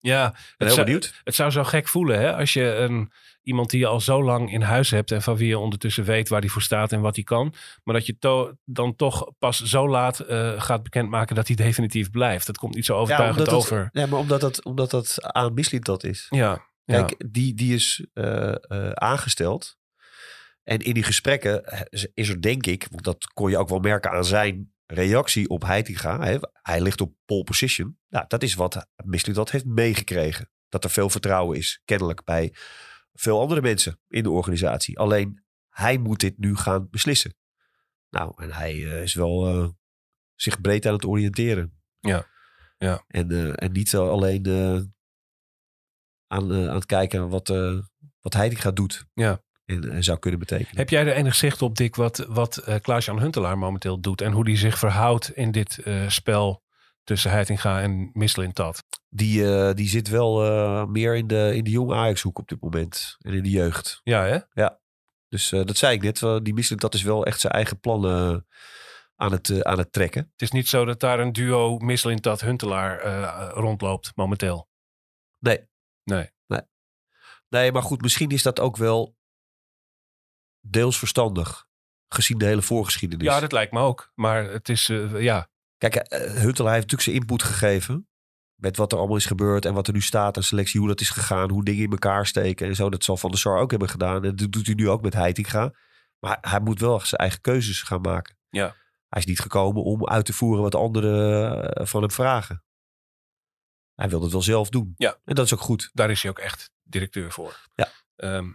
Ja, ik ben het heel zou, benieuwd. het zou zo gek voelen hè? als je een, iemand die je al zo lang in huis hebt en van wie je ondertussen weet waar hij voor staat en wat hij kan, maar dat je to- dan toch pas zo laat eh, gaat bekendmaken dat hij definitief blijft. Dat komt niet zo overtuigend over. Het, nee, maar omdat dat, omdat dat aan Mislint dat is. Ja, ja. Kijk, die, die is eh, eh, aangesteld. En in die gesprekken is- is er denk ik, want dat kon je ook wel merken aan zijn reactie op Heitinga. Hè, hij ligt op pole position. Nou, dat is wat Mislint dat heeft meegekregen. Dat er veel vertrouwen is, kennelijk bij veel andere mensen in de organisatie. Alleen hij moet dit nu gaan beslissen. Nou, en hij eh, is wel eh, zich breed aan het oriënteren. Ja. Ja. En, eh, en niet alleen aan, aan het kijken wat, wat Heitinga doet. Ja. En, en zou kunnen betekenen. Heb jij er enig zicht op, Dick, wat, wat eh, Klaas-Jan Huntelaar momenteel doet en hoe die zich verhoudt in dit eh, spel tussen Heitinga en Misselintat? Die, eh, die zit wel eh, meer in de, in de jonge Ajax-hoek op dit moment. En in de jeugd. Ja, hè? Dus eh, dat zei ik net. wel, Die Missling, dat is wel echt zijn eigen plannen eh, aan, het, eh, aan het trekken. Het is niet zo dat daar een duo Misselintat-Huntelaar eh, rondloopt momenteel. Nee. nee. Nee, maar goed, misschien is dat ook wel deels verstandig. Gezien de hele voorgeschiedenis. Ja, dat lijkt me ook. Maar het is, eh, ja, Kijk, eh, Huntelaar heeft natuurlijk zijn input gegeven. Met wat er allemaal is gebeurd en wat er nu staat aan selectie. Hoe dat is gegaan, hoe dingen in elkaar steken en zo. Dat zal Van der Sar ook hebben gedaan. En dat doet hij nu ook met Heitinga. Maar hij moet wel zijn eigen keuzes gaan maken. Ja. Hij is niet gekomen om uit te voeren wat anderen eh, van hem vragen. Hij wil het wel zelf doen. Ja. En dat is ook goed. daar is hij ook echt directeur voor. Ja. Ehm, eh,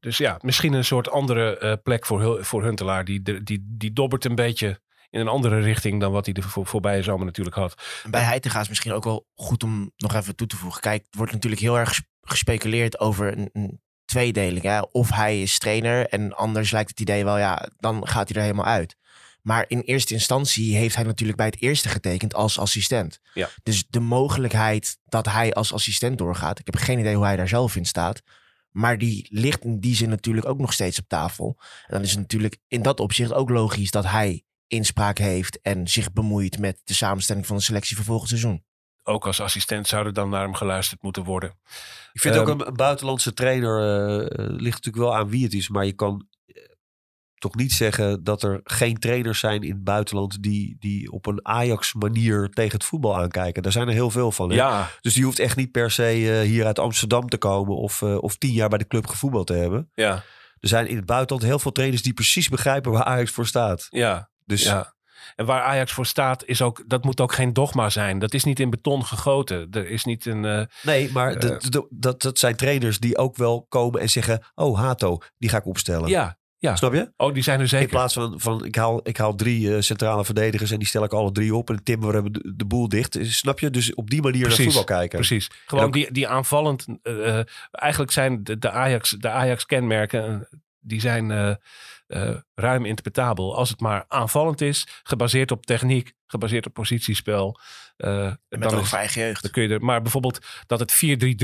dus ja, misschien een soort andere eh, plek voor, voor Huntelaar. Die, die, die, dobbert een beetje in een andere richting dan wat hij de voor, voorbije zomer natuurlijk had. En bij Heitinga is misschien ook wel goed om nog even toe te voegen. Kijk, het wordt natuurlijk heel erg ges- gespeculeerd over een, een tweedeling. Hè? Of hij is trainer en anders lijkt het idee wel, ja, dan gaat hij er helemaal uit. Maar in eerste instantie heeft hij natuurlijk bij het eerste getekend als assistent. Ja. Dus de mogelijkheid dat hij als assistent doorgaat, ik heb geen idee hoe hij daar zelf in staat. Maar die ligt in die zin natuurlijk ook nog steeds op tafel. En dan is het natuurlijk in dat opzicht ook logisch dat hij inspraak heeft en zich bemoeit met de samenstelling van de selectie voor volgend seizoen. Ook als assistent zou er dan naar hem geluisterd moeten worden. Ik vind Ehm, ook een, een buitenlandse trainer eh, eh, ligt natuurlijk wel aan wie het is. Maar je kan toch niet zeggen dat er geen trainers zijn in het buitenland die, die op een Ajax manier tegen het voetbal aankijken. Daar zijn er heel veel van. hè? Ja, Dus die hoeft echt niet per se eh, hier uit Amsterdam te komen of, eh, of tien jaar bij de club gevoetbald te hebben. ja, Er zijn in het buitenland heel veel trainers die precies begrijpen waar Ajax voor staat. ja, Dus ja. En waar Ajax voor staat, is ook, dat moet ook geen dogma zijn. Dat is niet in beton gegoten. Er is niet een. eh, nee, maar dat- dat- dat, dat zijn trainers die ook wel komen en zeggen: Oh, Hato, die ga ik opstellen. ja, ja. Snap je? Oh, die zijn er In zeker. plaats van, van ik, haal, ik haal drie eh, centrale verdedigers en die stel ik alle drie op. En timmen we hebben de, de boel dicht. Eh, Snap je? Dus op die manier Precies, naar voetbal kijken. Precies. Gewoon ook- die, die aanvallend. eh, eigenlijk zijn de, de Ajax, de Ajax kenmerken. eh, die zijn ruim interpretabel. Als het maar aanvallend is, gebaseerd op techniek, gebaseerd op positiespel. Eh, En met dan, eigen jeugd. dan kun je er. Maar bijvoorbeeld dat het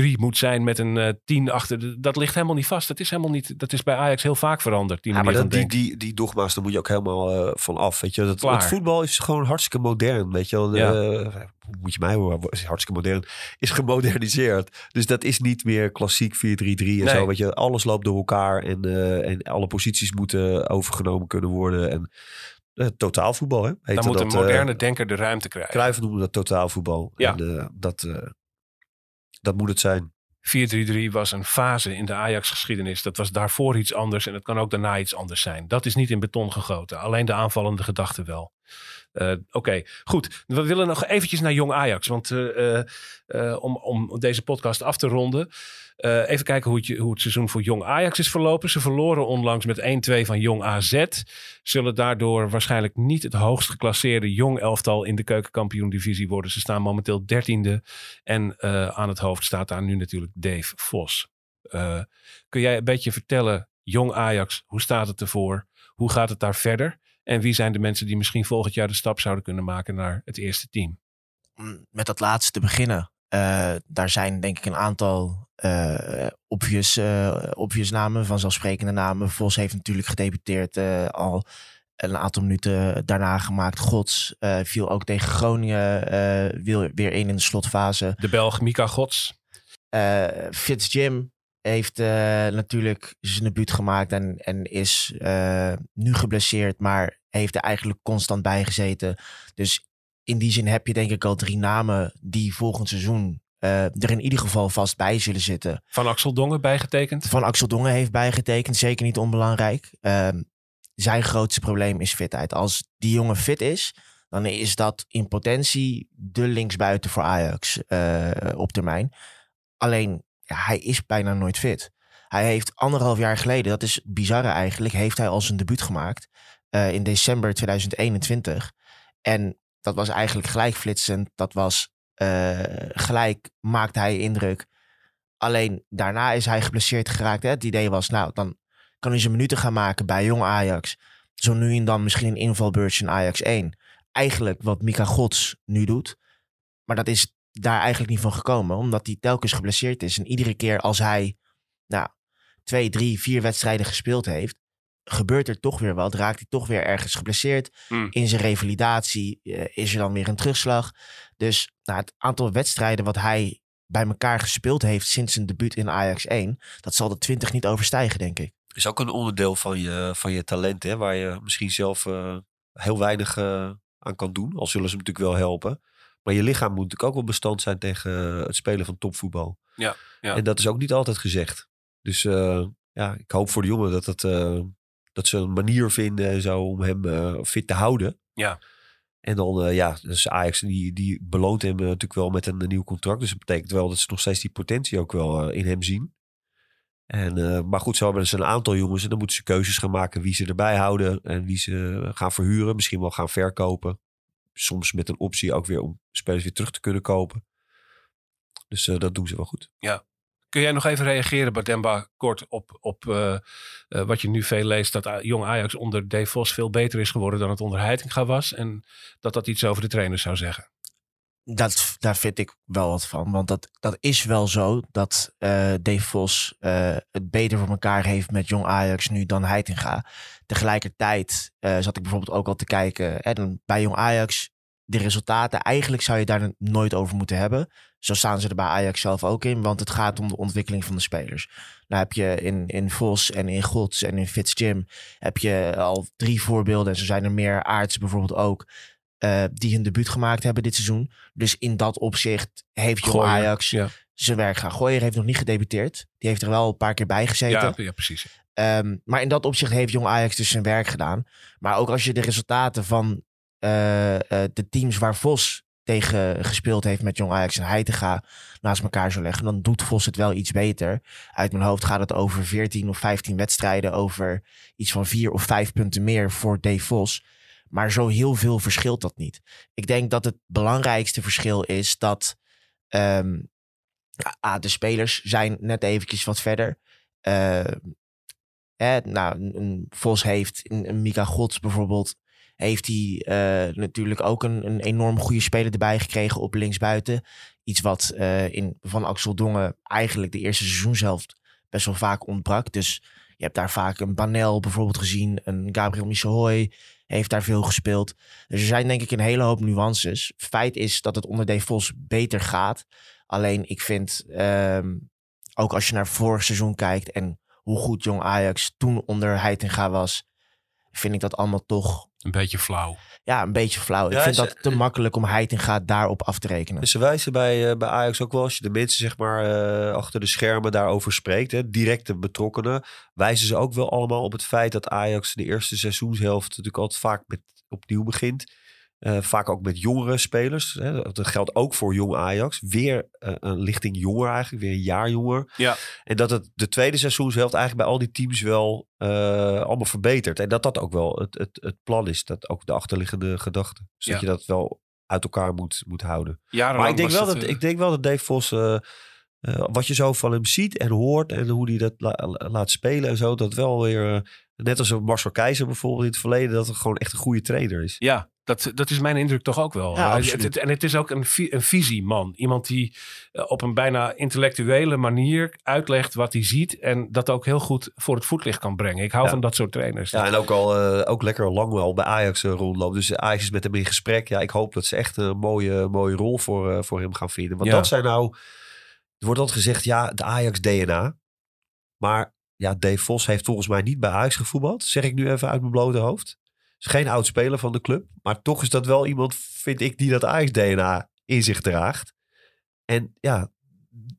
4-3-3 moet zijn met een eh 10 achter. Dat ligt helemaal niet vast. Dat is helemaal niet. Dat is bij Ajax heel vaak veranderd. Die Ja, maar dat, die, die, die dogma's, daar moet je ook helemaal eh, van af. Weet je? Dat, het voetbal is gewoon hartstikke modern. Weet je wel? Ja. Eh, hoe moet je mij horen? Is hartstikke modern. Is gemoderniseerd. Dus dat is niet meer klassiek 4-3-3 en Nee. zo. Weet je? Alles loopt door elkaar en, eh, en alle posities moeten overgenomen kunnen worden. En eh, totaalvoetbal, hè? Dan moet een dat, eh, moderne denker de ruimte krijgen. Cruijff noemde dat totaalvoetbal. Ja. En, eh, dat, eh, dat moet het zijn. 4-3-3 was een fase in de Ajax-geschiedenis. Dat was daarvoor iets anders en het kan ook daarna iets anders zijn. Dat is niet in beton gegoten. Alleen de aanvallende gedachte wel. Uh, Oké, goed. We willen nog eventjes naar Jong Ajax. Want uh, om, om deze podcast af te ronden. even kijken hoe het, hoe het seizoen voor Jong Ajax is verlopen. Ze verloren onlangs met 1-2 van Jong AZ. Zullen daardoor waarschijnlijk niet het hoogst geclasseerde Jong elftal in de keukenkampioen-divisie worden. Ze staan momenteel dertiende. En aan het hoofd staat daar nu natuurlijk Dave Vos. kun jij een beetje vertellen, Jong Ajax, hoe staat het ervoor? Hoe gaat het daar verder? En wie zijn de mensen die misschien volgend jaar de stap zouden kunnen maken naar het eerste team? Met dat laatste te beginnen. Uh, daar zijn denk ik een aantal uh, obvious, uh, obvious namen, vanzelfsprekende namen. Vos heeft natuurlijk gedebuteerd al een aantal minuten daarna gemaakt. Gods viel ook tegen Groningen weer, weer in in de slotfase. De Belg Mika Gods. Fitz Jim heeft natuurlijk zijn debuut gemaakt en, en is nu geblesseerd, maar heeft er eigenlijk constant bij gezeten. Dus in die zin heb je denk ik al drie namen die volgend seizoen uh, er in ieder geval vast bij zullen zitten. Van Axel Dongen bijgetekend? Van Axel Dongen heeft bijgetekend, zeker niet onbelangrijk. Uh, zijn grootste probleem is fitheid. Als die jongen fit is, dan is dat in potentie de linksbuiten voor Ajax op termijn. Alleen, hij is bijna nooit fit. Hij heeft anderhalf jaar geleden, dat is bizarre eigenlijk, heeft hij al zijn debuut gemaakt. Uh, in december 2021. En dat was eigenlijk gelijk flitsend. Dat was uh, gelijk, maakte hij indruk. Alleen daarna is hij geblesseerd geraakt. Hè? Het idee was, nou, dan kan hij zijn minuten gaan maken bij jong Ajax. Zo nu en dan misschien een invalbeurtje in Ajax 1. Eigenlijk wat Mika Gods nu doet. Maar dat is daar eigenlijk niet van gekomen. Omdat hij telkens geblesseerd is. En iedere keer als hij nou, twee, drie, vier wedstrijden gespeeld heeft gebeurt er toch weer wat. Raakt hij toch weer ergens geblesseerd. Hmm. In zijn revalidatie uh, is er dan weer een terugslag. Dus nou, het aantal wedstrijden wat hij bij elkaar gespeeld heeft sinds zijn debuut in Ajax 1, dat zal de 20 niet overstijgen, denk ik. Is ook een onderdeel van je, van je talent, hè, waar je misschien zelf uh, heel weinig uh, aan kan doen. Al zullen ze hem natuurlijk wel helpen. Maar je lichaam moet natuurlijk ook wel bestand zijn tegen het spelen van topvoetbal. Ja, ja. En dat is ook niet altijd gezegd. Dus ja, ik hoop voor de jongen dat het dat ze een manier vinden zo om hem uh, fit te houden. Ja. En dan, ja, dus Ajax die, die beloont hem natuurlijk wel met een, een, nieuw contract. Dus dat betekent wel dat ze nog steeds die potentie ook wel in hem zien. En, maar goed, zo hebben ze een aantal jongens en dan moeten ze keuzes gaan maken wie ze erbij houden en wie ze gaan verhuren. Misschien wel gaan verkopen. Soms met een optie ook weer om spelers weer terug te kunnen kopen. Dus dat doen ze wel goed. Ja, Kun jij nog even reageren, Bademba, kort op, op uh, uh, wat je nu veel leest, dat jong Ajax onder De Vos veel beter is geworden dan het onder Heitinga was en dat dat iets over de trainers zou zeggen? Dat, daar vind ik wel wat van, want dat, dat is wel zo dat uh, De Vos het beter voor elkaar heeft met jong Ajax nu dan Heitinga. Tegelijkertijd zat ik bijvoorbeeld ook al te kijken, en bij jong Ajax de resultaten, eigenlijk zou je daar nooit over moeten hebben. Zo staan ze er bij Ajax zelf ook in, want het gaat om de ontwikkeling van de spelers. Nou heb je in, in Vos en in Gods en in Fitzjim heb je al drie voorbeelden. En zo zijn er meer aards bijvoorbeeld ook. Uh, die hun debuut gemaakt hebben dit seizoen. Dus in dat opzicht heeft Jong Ajax ja. zijn werk gaan. Gooier heeft nog niet gedebuteerd. Die heeft er wel een paar keer bij gezeten. Ja, ja precies. Um, maar in dat opzicht heeft Jong Ajax dus zijn werk gedaan. Maar ook als je de resultaten van uh, uh, de teams waar Vos tegen gespeeld heeft met Jong Ajax en Heitinga naast elkaar zou leggen, dan doet Vos het wel iets beter. Uit mijn hoofd gaat het over 14 of 15 wedstrijden, over iets van vier of vijf punten meer voor Dave Vos. Maar zo heel veel verschilt dat niet. Ik denk dat het belangrijkste verschil is dat ah, de spelers zijn net eventjes wat verder. Uh, eh, nou, een Vos heeft, een, een Mika Gods bijvoorbeeld, heeft hij uh, natuurlijk ook een, een enorm goede speler erbij gekregen op linksbuiten. Iets wat uh, in, van Axel Dongen eigenlijk de eerste seizoenshelft best wel vaak ontbrak. Dus je hebt daar vaak een Banel bijvoorbeeld gezien. Een Gabriel Micheloy heeft daar veel gespeeld. Dus er zijn denk ik een hele hoop nuances. Feit is dat het onder De Vos beter gaat. Alleen ik vind, um, ook als je naar vorig seizoen kijkt en hoe goed Jong Ajax toen onder Heitinga was vind ik dat allemaal toch Een beetje flauw. ja, een beetje flauw. Ja, ik vind ze- dat te makkelijk om Heitinga daarop af te rekenen. Dus ze wijzen bij, eh, bij Ajax ook wel, als je de mensen zeg maar eh, achter de schermen daarover spreekt, hè, directe betrokkenen, wijzen ze ook wel allemaal op het feit dat Ajax de eerste seizoenshelft natuurlijk altijd vaak met opnieuw begint. Eh, vaak ook met jongere spelers. Hè. Dat geldt ook voor jong Ajax. Weer eh, een lichting jonger eigenlijk, weer een jaar jonger. Ja. En dat het de tweede seizoenshelft eigenlijk bij al die teams wel eh, allemaal verbetert. En dat dat ook wel het, het, het plan is. Dat ook de achterliggende gedachte. Dus Ja. dat je dat wel uit elkaar moet, moet houden. Jarenlang Maar ik denk, wel dat, ik denk wel dat Dave Vos, wat je zo van hem ziet en hoort en hoe hij dat la- la- laat spelen en zo, dat wel weer, net als een Marcel Keizer bijvoorbeeld in het verleden, dat het gewoon echt een goede trainer is. Ja, dat, dat is mijn indruk toch ook wel. Ja, Hij- absoluut. het- en het is ook een, een visieman. Iemand die eh, op een bijna intellectuele manier uitlegt wat hij ziet. En dat ook heel goed voor het voetlicht kan brengen. Ik hou Ja. van dat soort trainers. Ja, en ook al eh, ook lekker lang wel bij Ajax eh, rondloopt. Dus Ajax is met hem in gesprek. Ja, ik hoop dat ze echt een mooie, mooie rol voor, eh, voor hem gaan vinden. Want Ja. dat zijn nou, er wordt altijd gezegd, ja, de Ajax DNA. Maar ja, Dave Vos heeft volgens mij niet bij Ajax gevoetbald. Zeg ik nu even uit mijn blote hoofd. Is geen oud speler van de club. Maar toch is dat wel iemand, vind ik, die dat Ajax DNA in zich draagt. En ja,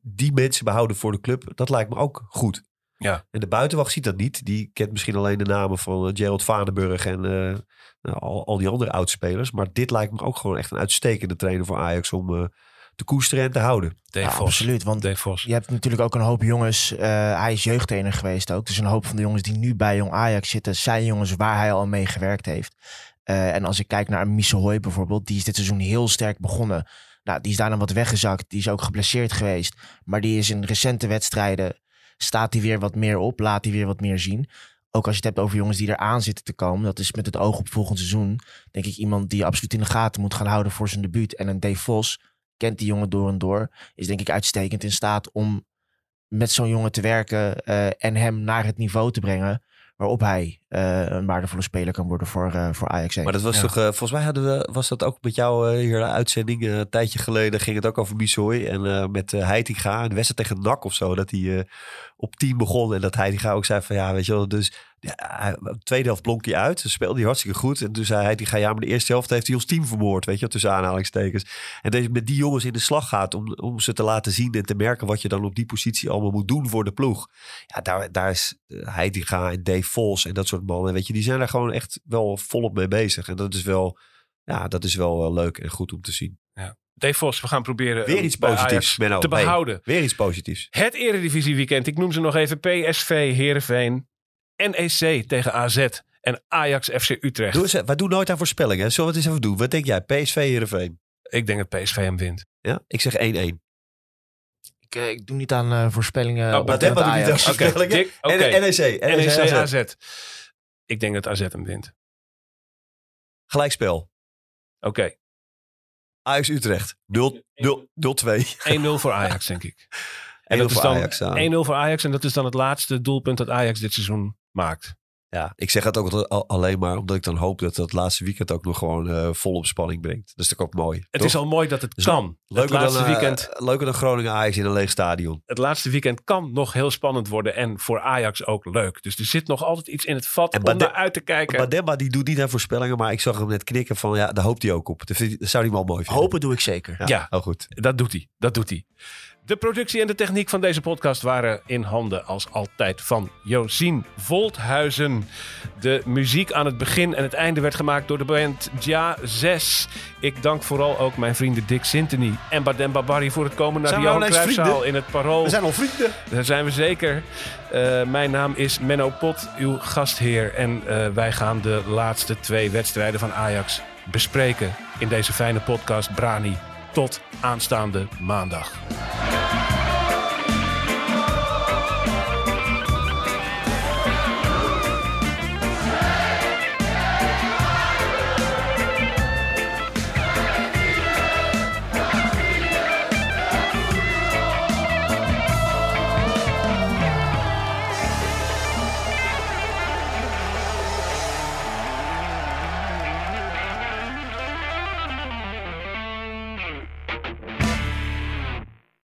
die mensen behouden voor de club, dat lijkt me ook goed. Ja. En de buitenwacht ziet dat niet. Die kent misschien alleen de namen van eh, Gerald Vadenburg en nou, al, al die andere oudspelers. Maar dit lijkt me ook gewoon echt een uitstekende trainer voor Ajax om eh, te koesteren en te houden. Dave Ja, Vos. absoluut. Want Dave Vos. je hebt natuurlijk ook een hoop jongens. eh, hij is jeugdtrainer geweest ook. Dus een hoop van de jongens die nu bij Jong Ajax zitten, zijn jongens waar hij al mee gewerkt heeft. Eh, en als ik kijk naar Misehoy bijvoorbeeld, die is dit seizoen heel sterk begonnen. Nou, die is daarna wat weggezakt. Die is ook geblesseerd geweest. Maar die is in recente wedstrijden, staat hij weer wat meer op, laat hij weer wat meer zien. Ook als je het hebt over jongens die eraan zitten te komen. Dat is met het oog op volgend seizoen. Denk ik iemand die je absoluut in de gaten moet gaan houden voor zijn debuut. En een Dave Vos kent die jongen door en door. Is denk ik uitstekend in staat om met zo'n jongen te werken. eh, en hem naar het niveau te brengen. Waarop hij eh, een waardevolle speler kan worden voor, eh, voor Ajax. Maar dat was Ja. toch, volgens mij hadden we, was dat ook met jou hier de uitzending. een tijdje geleden ging het ook over Missoy. En eh, met eh Heitinga, de wedstrijd tegen NAC of zo. Dat hij eh, op 10 begon. En dat Heitinga ook zei van ja, weet je wel. Dus ja, tweede helft blonk hij uit. Ze speelde hij hartstikke goed. En toen zei Heitinga, ja, maar de eerste helft heeft hij ons team vermoord. Weet je tussen aanhalingstekens. En dat met die jongens in de slag gaat om, om ze te laten zien en te merken wat je dan op die positie allemaal moet doen voor de ploeg. Ja, daar, daar is eh, Heitinga en Dave Vos en dat soort mannen, weet je, die zijn daar gewoon echt wel volop mee bezig. En dat is wel, ja, dat is wel leuk en goed om te zien. Dave Vos, we gaan proberen Weer hem iets positiefs, Menno. te Hey. behouden. Weer iets positiefs. Het Eredivisie weekend. Ik noem ze nog even. PSV, Heerenveen, NEC tegen AZ en Ajax FC Utrecht. Doe eens, wij doen nooit aan voorspellingen. Zullen we het eens even doen? Wat denk jij? PSV Heerenveen? Ik denk dat PSV hem wint. Ja? Ik zeg 1-1. Ik, eh, ik doe niet aan eh, voorspellingen. Oh, niet aan Oké, voorspellingen. NEC. NEC, NEC AZ. AZ. Ik denk dat AZ hem wint. Gelijkspel. Oké, Ajax Utrecht. 0-2. 1-0 voor Ajax, denk ik. <laughs> En 1-0 dat is voor dan Ajax. ja. 1-0 voor Ajax. En dat is dan het laatste doelpunt dat Ajax dit seizoen maakt. Ja, ik zeg het ook al- al- alleen maar omdat ik dan hoop dat dat laatste weekend ook nog gewoon eh, vol op spanning brengt. Dat is toch ook mooi. Het toch? is al mooi dat het Dus kan. Het leuker laatste, dan, eh, weekend, leuker dan Groningen Ajax in een leeg stadion. het laatste weekend kan nog heel spannend worden. En voor Ajax ook leuk. Dus er zit nog altijd iets in het vat En om naar uit te kijken. Maar Demba die doet niet aan voorspellingen, maar ik zag hem net knikken van ja, daar hoopt hij ook op. Dat, vind- dat zou hij wel mooi vinden. Hopen doe ik zeker. Ja, Ja. Oh, goed. Dat doet hij. Dat doet hij. De productie en de techniek van deze podcast waren in handen als altijd van Josien Volthuizen. De muziek aan het begin en het einde werd gemaakt door de band Ja 6. Ik dank vooral ook mijn vrienden Dick Sintony en Badem Babari voor het komen naar de Johan ineens Cruijffzaal in het Parool. We zijn al vrienden. Daar zijn we zeker. Eh, mijn naam is Menno Pot, uw gastheer. En eh, wij gaan de laatste twee wedstrijden van Ajax bespreken in deze fijne podcast Brani. Tot aanstaande maandag.